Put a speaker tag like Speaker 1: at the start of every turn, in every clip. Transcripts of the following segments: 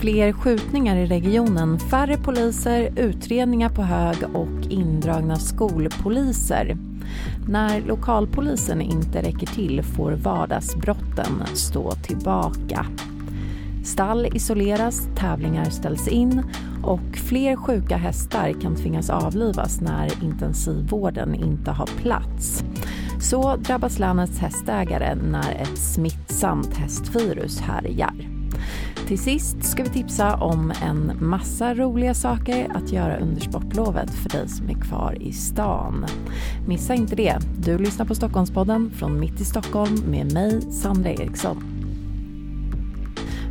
Speaker 1: Fler skjutningar i regionen, färre poliser, utredningar på hög och indragna skolpoliser. När lokalpolisen inte räcker till får vardagsbrotten stå tillbaka. Stall isoleras, tävlingar ställs in och fler sjuka hästar kan tvingas avlivas när intensivvården inte har plats. Så drabbas länets hästägare när ett smittsamt hästvirus härjar. Till sist ska vi tipsa om en massa roliga saker att göra under sportlovet för dig som är kvar i stan. Missa inte det. Du lyssnar på Stockholmspodden från mitt i Stockholm med mig, Sandra Eriksson.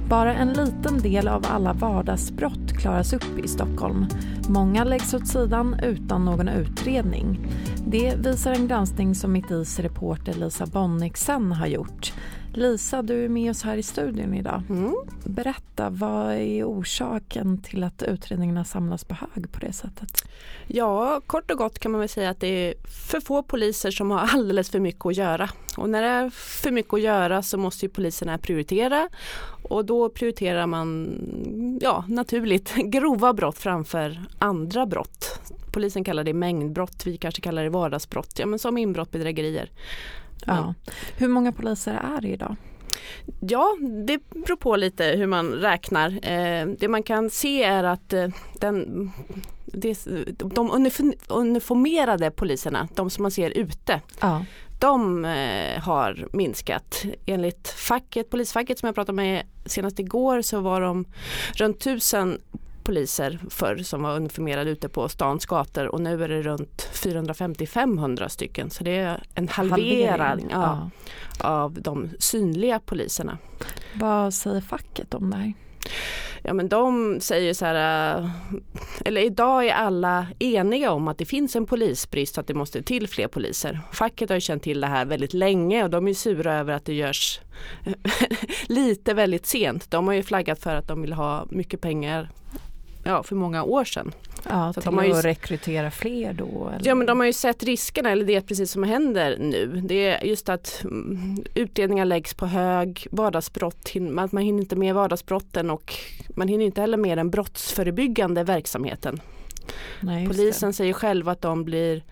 Speaker 1: Bara en liten del av alla vardagsbrott klaras upp i Stockholm. Många läggs åt sidan utan någon utredning. Det visar en granskning som Mitt Is reporter Lisa Bonniksen har gjort. Lisa, du är med oss här i studion idag. Mm. Berätta, vad är orsaken till att utredningarna samlas på hög på det sättet?
Speaker 2: Ja, kort och gott kan man väl säga att det är för få poliser som har alldeles för mycket att göra. Och när det är för mycket att göra så måste ju poliserna prioritera och då prioriterar man ja, naturligt grova brott framför andra brott. Polisen kallar det mängdbrott, vi kanske kallar det vardagsbrott, ja, men som inbrott, bedrägerier.
Speaker 1: Ja. Hur många poliser är det idag?
Speaker 2: Ja, det beror på lite hur man räknar. Eh, det man kan se är att eh, den, de uniformerade poliserna, de som man ser ute, ja. de eh, har minskat. Enligt facket, polisfacket som jag pratade med senast igår så var de runt tusen poliser förr som var uniformerade ute på stans gator och nu är det runt 450-500 stycken. Så det är en halvering ja, av de synliga poliserna.
Speaker 1: Vad säger facket om det här?
Speaker 2: Ja men de säger så här, äh, eller idag är alla eniga om att det finns en polisbrist och att det måste till fler poliser. Facket har ju känt till det här väldigt länge och de är sura över att det görs lite väldigt sent. De har ju flaggat för att de vill ha mycket pengar ja, för många år sedan.
Speaker 1: Ja, till de har ju, att rekrytera fler då?
Speaker 2: Eller? Ja men de har ju sett riskerna, eller det är precis som händer nu. Det är just att mm, utredningar läggs på hög, vardagsbrott, man, man hinner inte med vardagsbrotten och man hinner inte heller med den brottsförebyggande verksamheten. Nej, Polisen det. säger själva att de blir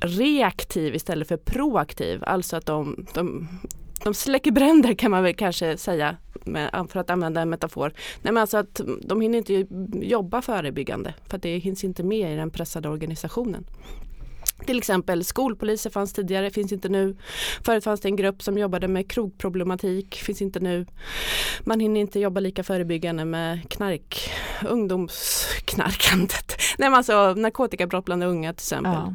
Speaker 2: reaktiv istället för proaktiv. Alltså att de, de de släcker bränder kan man väl kanske säga för att använda en metafor. Nej, men alltså att de hinner inte jobba förebyggande för att det hinns inte med i den pressade organisationen. Till exempel skolpoliser fanns tidigare, finns inte nu. Förut fanns det en grupp som jobbade med krogproblematik, finns inte nu. Man hinner inte jobba lika förebyggande med knark, ungdomsknarkandet. Nej men alltså narkotikabrott bland unga till exempel. Ja.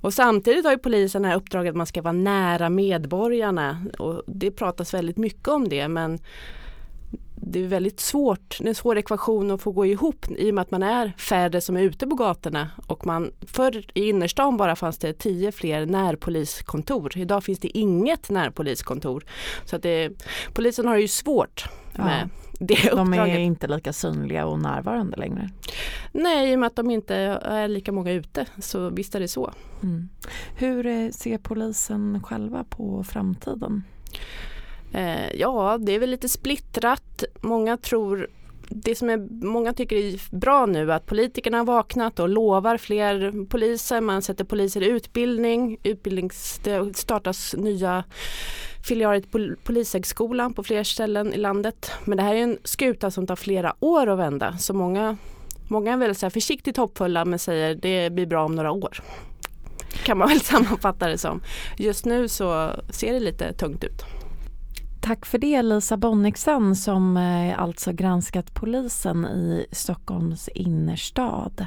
Speaker 2: Och samtidigt har ju polisen här uppdraget att man ska vara nära medborgarna och det pratas väldigt mycket om det men det är väldigt svårt, det är en svår ekvation att få gå ihop i och med att man är färre som är ute på gatorna och man förr i innerstan bara fanns det tio fler närpoliskontor. Idag finns det inget närpoliskontor. Så att det, polisen har det ju svårt med ja det
Speaker 1: De är inte lika synliga och närvarande längre.
Speaker 2: Nej, i och med att de inte är lika många ute så visst är det så. Mm.
Speaker 1: Hur eh, ser polisen själva på framtiden?
Speaker 2: Eh, ja, det är väl lite splittrat. Många tror det som är, många tycker är bra nu är att politikerna har vaknat och lovar fler poliser. Man sätter poliser i utbildning. Utbildnings, det startas nya filialer till Polishögskolan på fler ställen i landet. Men det här är en skuta som tar flera år att vända. Så många, många är väl så försiktigt hoppfulla men säger det blir bra om några år. Kan man väl sammanfatta det som. Just nu så ser det lite tungt ut.
Speaker 1: Tack för det Lisa Bonniksen som eh, alltså granskat polisen i Stockholms innerstad.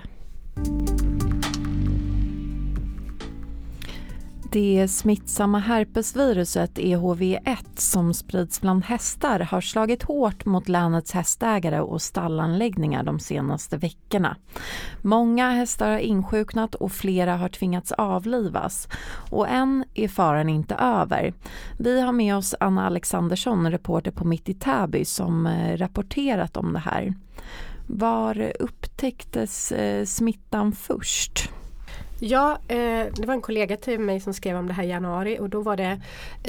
Speaker 1: Det smittsamma herpesviruset EHV1 som sprids bland hästar har slagit hårt mot länets hästägare och stallanläggningar de senaste veckorna. Många hästar har insjuknat och flera har tvingats avlivas. Och än är faran inte över. Vi har med oss Anna Alexandersson, reporter på Mitt i Täby som eh, rapporterat om det här. Var upptäcktes eh, smittan först?
Speaker 3: Ja, eh, det var en kollega till mig som skrev om det här i januari och då var det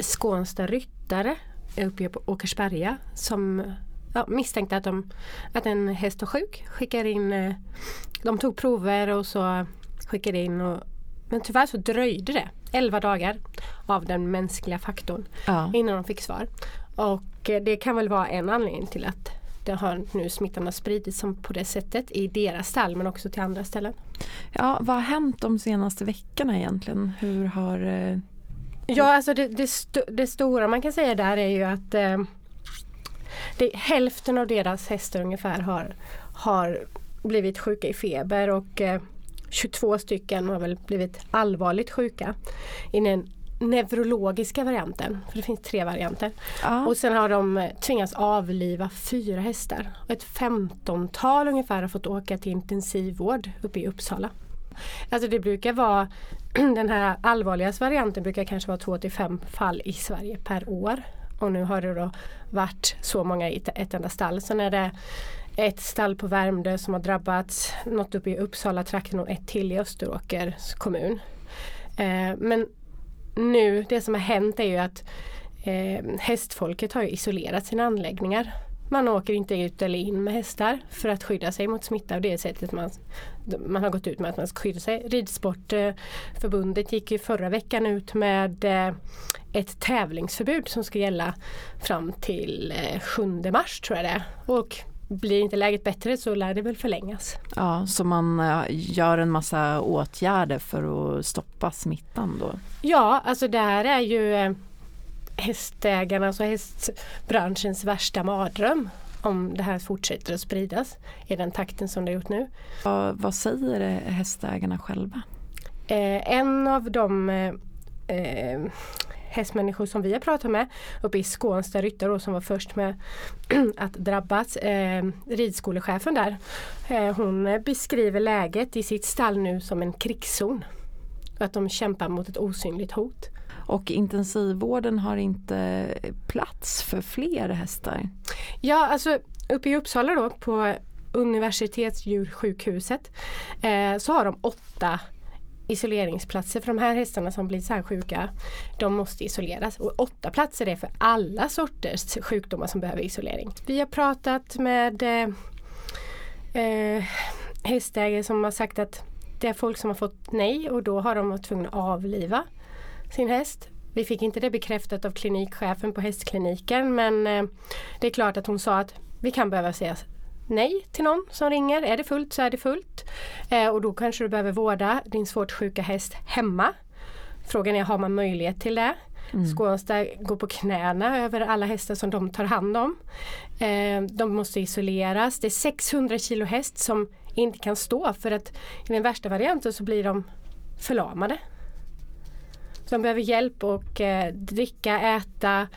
Speaker 3: skånska ryttare uppe på Åkersberga som ja, misstänkte att, de, att en häst var sjuk. Skickar in, eh, de tog prover och så skickade in och, men tyvärr så dröjde det 11 dagar av den mänskliga faktorn
Speaker 1: Ja.
Speaker 3: innan de fick svar. Och eh, det kan väl vara en anledning till att det har nu smittan har spridits som på det sättet i deras stall men också till andra ställen.
Speaker 1: ja, vad har hänt de senaste veckorna egentligen? Hur har... eh,
Speaker 3: Ja, alltså det, det, sto det stora man kan säga där är ju att eh, det, hälften av deras hästar ungefär har, har blivit sjuka i feber och eh, 22 stycken har väl blivit allvarligt sjuka i den neurologiska varianten, för det finns tre varianter.
Speaker 1: Ja.
Speaker 3: Och sen har de eh, tvingats avliva fyra hästar. Och ett femtontal ungefär har fått åka till intensivvård uppe i Uppsala. Alltså det brukar vara den här allvarligaste varianten brukar kanske vara 2 till 5 fall i Sverige per år. Och nu har det då varit så många i ett- ett enda stall. Sen är det ett stall på Värmdö som har drabbats, något uppe i Uppsala trakten och ett till i Österåkers kommun. Eh, men nu, det som har hänt är ju att eh, hästfolket har ju isolerat sina anläggningar. Man åker inte ut eller in med hästar för att skydda sig mot smitta och det är sättet man, man har gått ut med att man ska skydda sig. Ridsportförbundet gick ju förra veckan ut med eh, ett tävlingsförbud som ska gälla fram till eh, 7 mars tror jag det är. Och blir inte läget bättre så lär det väl förlängas.
Speaker 1: ja, så man eh, gör en massa åtgärder för att stoppa smittan då?
Speaker 3: Ja, alltså det här är ju eh, hästägarnas och hästbranschens värsta mardröm om det här fortsätter att spridas i den takten som det har gjort nu.
Speaker 1: Vad, vad säger hästägarna själva?
Speaker 3: Eh, en av de eh, eh, hästmänniskor som vi har pratat med uppe i Skånsta Ryttar då, som var först med att drabbas, eh, ridskolechefen där. Eh, hon beskriver läget i sitt stall nu som en krigszon. Att de kämpar mot ett osynligt hot.
Speaker 1: Och intensivvården har inte plats för fler hästar?
Speaker 3: Ja, alltså uppe i Uppsala då på Universitetsdjursjukhuset eh, så har de åtta isoleringsplatser för de här hästarna som blir så här sjuka. De måste isoleras och åtta platser är för alla sorters sjukdomar som behöver isolering. Vi har pratat med eh, eh, hästägare som har sagt att det är folk som har fått nej och då har de varit tvungna att avliva sin häst. Vi fick inte det bekräftat av klinikchefen på hästkliniken men eh, det är klart att hon sa att vi kan behöva säga nej till någon som ringer. Är det fullt så är det fullt. Eh, och då kanske du behöver vårda din svårt sjuka häst hemma. Frågan är, har man möjlighet till det? Skånsta går på knäna över alla hästar som de tar hand om. Eh, de måste isoleras. Det är 600 kilo häst som inte kan stå för att i den värsta varianten så blir de förlamade. Så de behöver hjälp och eh, dricka, äta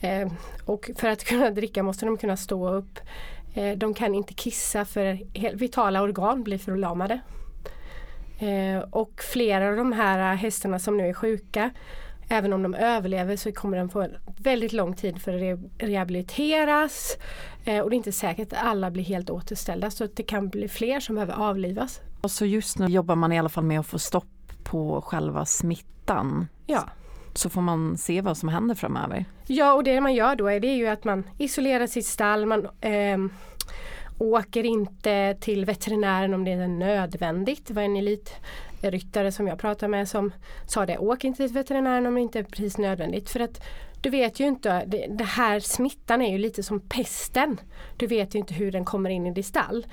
Speaker 3: eh, och för att kunna dricka måste de kunna stå upp. Eh, de kan inte kissa för vitala organ blir förlamade. Eh, och flera av de här hästarna som nu är sjuka Även om de överlever så kommer de få väldigt lång tid för att re- rehabiliteras. Eh, och det är inte säkert att alla blir helt återställda så det kan bli fler som behöver avlivas.
Speaker 1: Och så just nu jobbar man i alla fall med att få stopp på själva smittan.
Speaker 3: Ja.
Speaker 1: Så får man se vad som händer framöver.
Speaker 3: Ja och det man gör då är det ju att man isolerar sitt stall, man eh, åker inte till veterinären om det är nödvändigt. Det var en elitryttare som jag pratade med som sa det, åk inte till veterinären om det inte är precis nödvändigt. För att du vet ju inte, det, det här smittan är ju lite som pesten. Du vet ju inte hur den kommer in i ditt stall.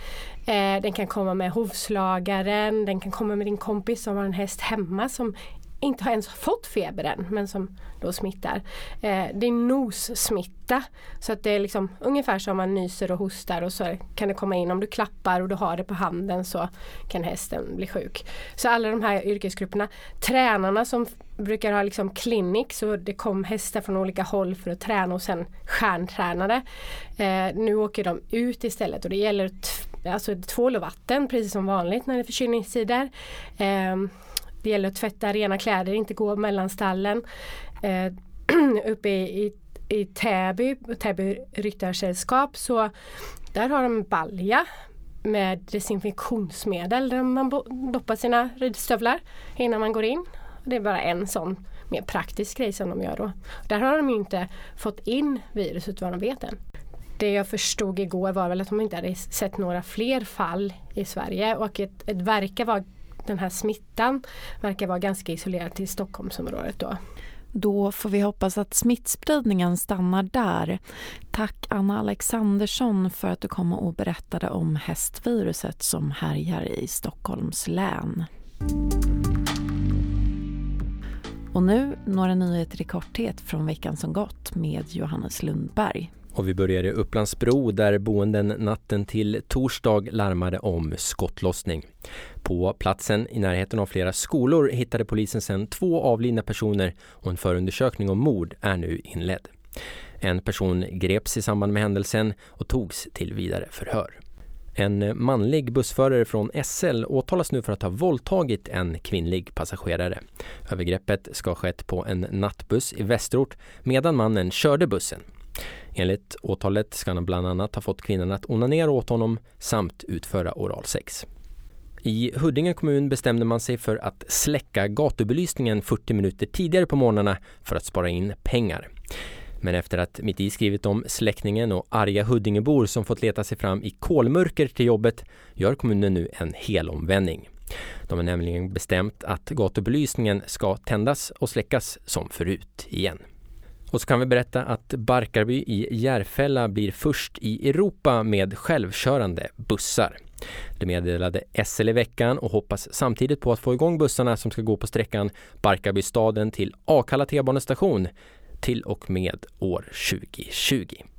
Speaker 3: Eh, den kan komma med hovslagaren, den kan komma med din kompis som har en häst hemma som inte har ens fått feber än men som då smittar. Eh, det är nossmitta så att det är liksom ungefär som man nyser och hostar och så kan det komma in om du klappar och du har det på handen så kan hästen bli sjuk. Så alla de här yrkesgrupperna, tränarna som brukar ha liksom clinics och det kom hästar från olika håll för att träna och sen stjärntränade. Eh, nu åker de ut istället och det gäller alltså tvål och vatten precis som vanligt när det är förkylningstider. Eh, det gäller att tvätta rena kläder, inte gå mellan stallen. Eh, uppe i, i, i Täby, Täby ryttarsällskap, så där har de balja med desinfektionsmedel där man doppar sina ridstövlar innan man går in. Det är bara en sån mer praktisk grej som de gör då. Där har de ju inte fått in viruset vad de vet än. det jag förstod igår var väl att de inte hade sett några fler fall i Sverige och ett, ett verkar vara den här smittan verkar vara ganska isolerad till Stockholmsområdet då.
Speaker 1: Då får vi hoppas att smittspridningen stannar där. Tack Anna Alexandersson för att du kom och berättade om hästviruset som härjar i Stockholms län. Och nu några nyheter i korthet från veckan som gått med Johannes Lundberg.
Speaker 4: Och vi börjar i Upplandsbro där boenden natten till torsdag larmade om skottlossning. På platsen i närheten av flera skolor hittade polisen sedan två avlidna personer och en förundersökning om mord är nu inledd. En person greps i samband med händelsen och togs till vidare förhör. En manlig bussförare från SL åtalas nu för att ha våldtagit en kvinnlig passagerare. Övergreppet ska ha skett på en nattbuss i Västerort medan mannen körde bussen. Enligt åtalet ska han bland annat ha fått kvinnan att onanera åt honom samt utföra oralsex. I Huddinge kommun bestämde man sig för att släcka gatubelysningen 40 minuter tidigare på morgnarna för att spara in pengar. Men efter att Mitt i skrivit om släckningen och arga Huddingebor som fått leta sig fram i kolmörker till jobbet gör kommunen nu en helomvändning. De har nämligen bestämt att gatubelysningen ska tändas och släckas som förut igen. Och så kan vi berätta att Barkarby i Järfälla blir först i Europa med självkörande bussar. Det meddelade SL i veckan och hoppas samtidigt på att få igång bussarna som ska gå på sträckan Barkarbystaden till Akalla T-banestation till och med år 2020.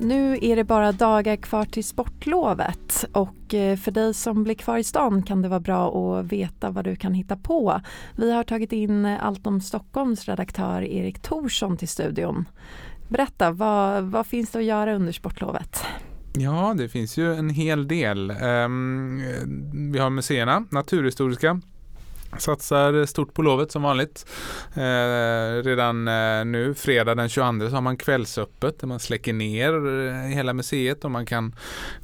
Speaker 1: Nu är det bara dagar kvar till sportlovet och eh, för dig som blir kvar i stan kan det vara bra att veta vad du kan hitta på. Vi har tagit in Allt om Stockholms redaktör Erik Thorsson till studion. Berätta, vad, vad finns det att göra under sportlovet?
Speaker 5: Ja, det finns ju en hel del. Um, vi har museerna, Naturhistoriska, Satsar stort på lovet som vanligt. Eh, redan eh, nu, fredag den 22, så har man kvällsöppet där man släcker ner eh, hela museet och man kan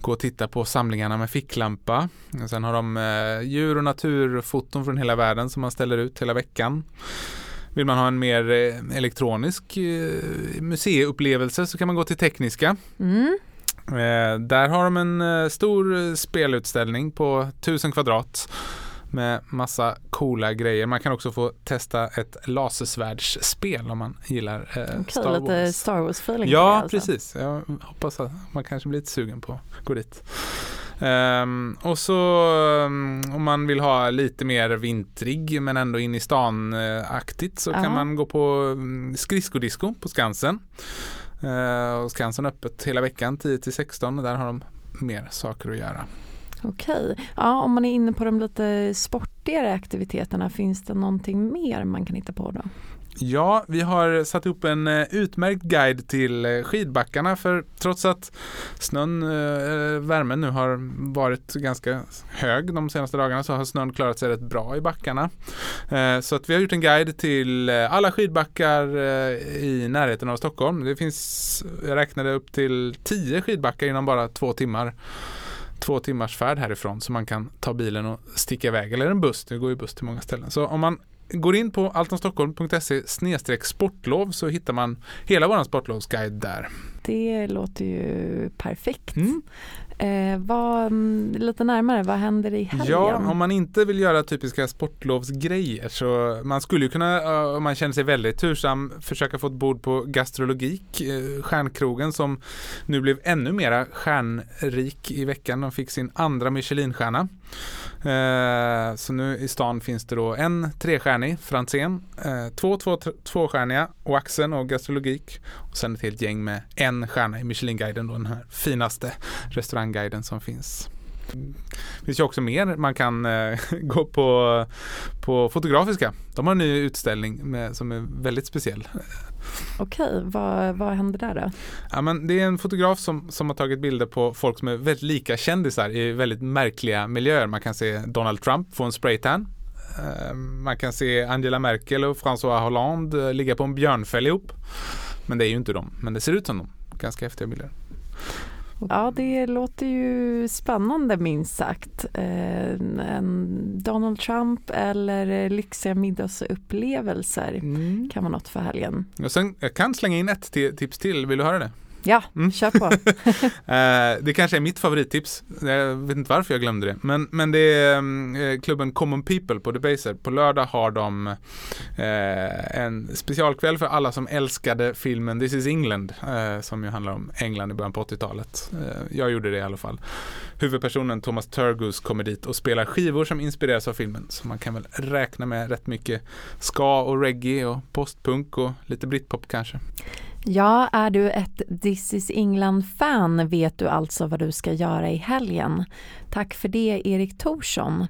Speaker 5: gå och titta på samlingarna med ficklampa. Och sen har de eh, djur och naturfoton från hela världen som man ställer ut hela veckan. Vill man ha en mer eh, elektronisk eh, museiupplevelse så kan man gå till Tekniska. Mm. där har de en stor spelutställning på 1000 kvadrat med massa coola grejer. Man kan också få testa ett lasersvärdsspel om man gillar eh, okay, Star Wars.
Speaker 1: Lite Star Wars-feeling.
Speaker 5: Ja, alltså. precis. Jag hoppas att man kanske blir lite sugen på att gå dit. Um, och så um, om man vill ha lite mer vintrig men ändå in i stan-aktigt så uh kan man gå på um, skridskodisco på Skansen. Uh, och Skansen öppet hela veckan 10 till 16 och där har de mer saker att göra.
Speaker 1: Okej. Ja, om man är inne på de lite sportigare aktiviteterna, finns det någonting mer man kan hitta på då?
Speaker 5: Ja, vi har satt upp en eh, utmärkt guide till eh, skidbackarna för trots att snön, eh, värmen nu har varit ganska hög de senaste dagarna så har snön klarat sig rätt bra i backarna. Så att vi har gjort en guide till alla skidbackar i närheten av Stockholm. Det finns, jag räknade upp till tio skidbackar inom bara två timmar två timmars färd härifrån så man kan ta bilen och sticka iväg. Eller en buss, det går ju buss till många ställen. Så om man går in på altonstockholm.se sportlov så hittar man hela vår sportlovsguide där.
Speaker 1: Det låter ju perfekt. Mm. Eh, vad, mm, lite närmare, vad händer i helgen?
Speaker 5: Ja, om man inte vill göra typiska sportlovsgrejer så man skulle ju kunna, eh, om man känner sig väldigt tursam, försöka få ett bord på Gastrologik, eh, stjärnkrogen som nu blev ännu mera stjärnrik i veckan. De fick sin andra Michelinstjärna. Eh, så nu i stan finns det då en trestjärnig Franzén, eh, två, två tvåstjärniga Waxen och Gastrologik och sen ett helt gäng med en stjärna i Michelinguiden, då den här finaste restaurangguiden som finns. Det finns ju också mer. Man kan eh, gå på, på Fotografiska. De har en ny utställning med, som är väldigt speciell.
Speaker 1: Okej, vad, vad händer där då?
Speaker 5: Ja, men det är en fotograf som, som har tagit bilder på folk som är väldigt lika kändisar i väldigt märkliga miljöer. Man kan se Donald Trump få en spraytan. Eh, man kan se Angela Merkel och François Hollande eh, ligga på en björnfäll ihop. Men det är ju inte de, men det ser ut som dem. Ganska häftiga bilder.
Speaker 1: Ja, det låter ju spännande minst sagt. Eh, en Donald Trump eller lyxiga middagsupplevelser
Speaker 5: Mm.
Speaker 1: kan vara något för helgen.
Speaker 5: Och sen, jag kan slänga in ett ti- tips till, vill du höra det?
Speaker 1: Ja,
Speaker 5: Mm.
Speaker 1: kör på.
Speaker 5: Eh, det kanske är mitt favorittips. Jag vet inte varför jag glömde det. Men, men det är mm, eh, klubben Common People på Debaser. På lördag har de eh, en specialkväll för alla som älskade filmen This is England. Som ju handlar om England i början på 80-talet. Eh, jag gjorde det i alla fall. Huvudpersonen Thomas Turgoose kommer dit och spelar skivor som inspireras av filmen. Så man kan väl räkna med rätt mycket ska och reggae och postpunk och lite britpop kanske.
Speaker 1: Ja, är du ett This is England-fan vet du alltså vad du ska göra i helgen. Tack för det Erik Thorsson.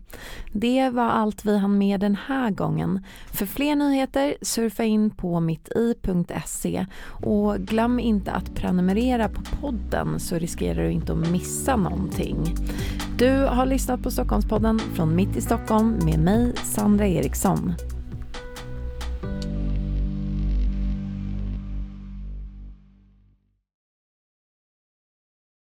Speaker 1: Det var allt vi hann med den här gången. För fler nyheter surfa in på mitti.se och glöm inte att prenumerera på podden så riskerar du inte att missa någonting. Du har lyssnat på Stockholmspodden från Mitt i Stockholm med mig Sandra Eriksson.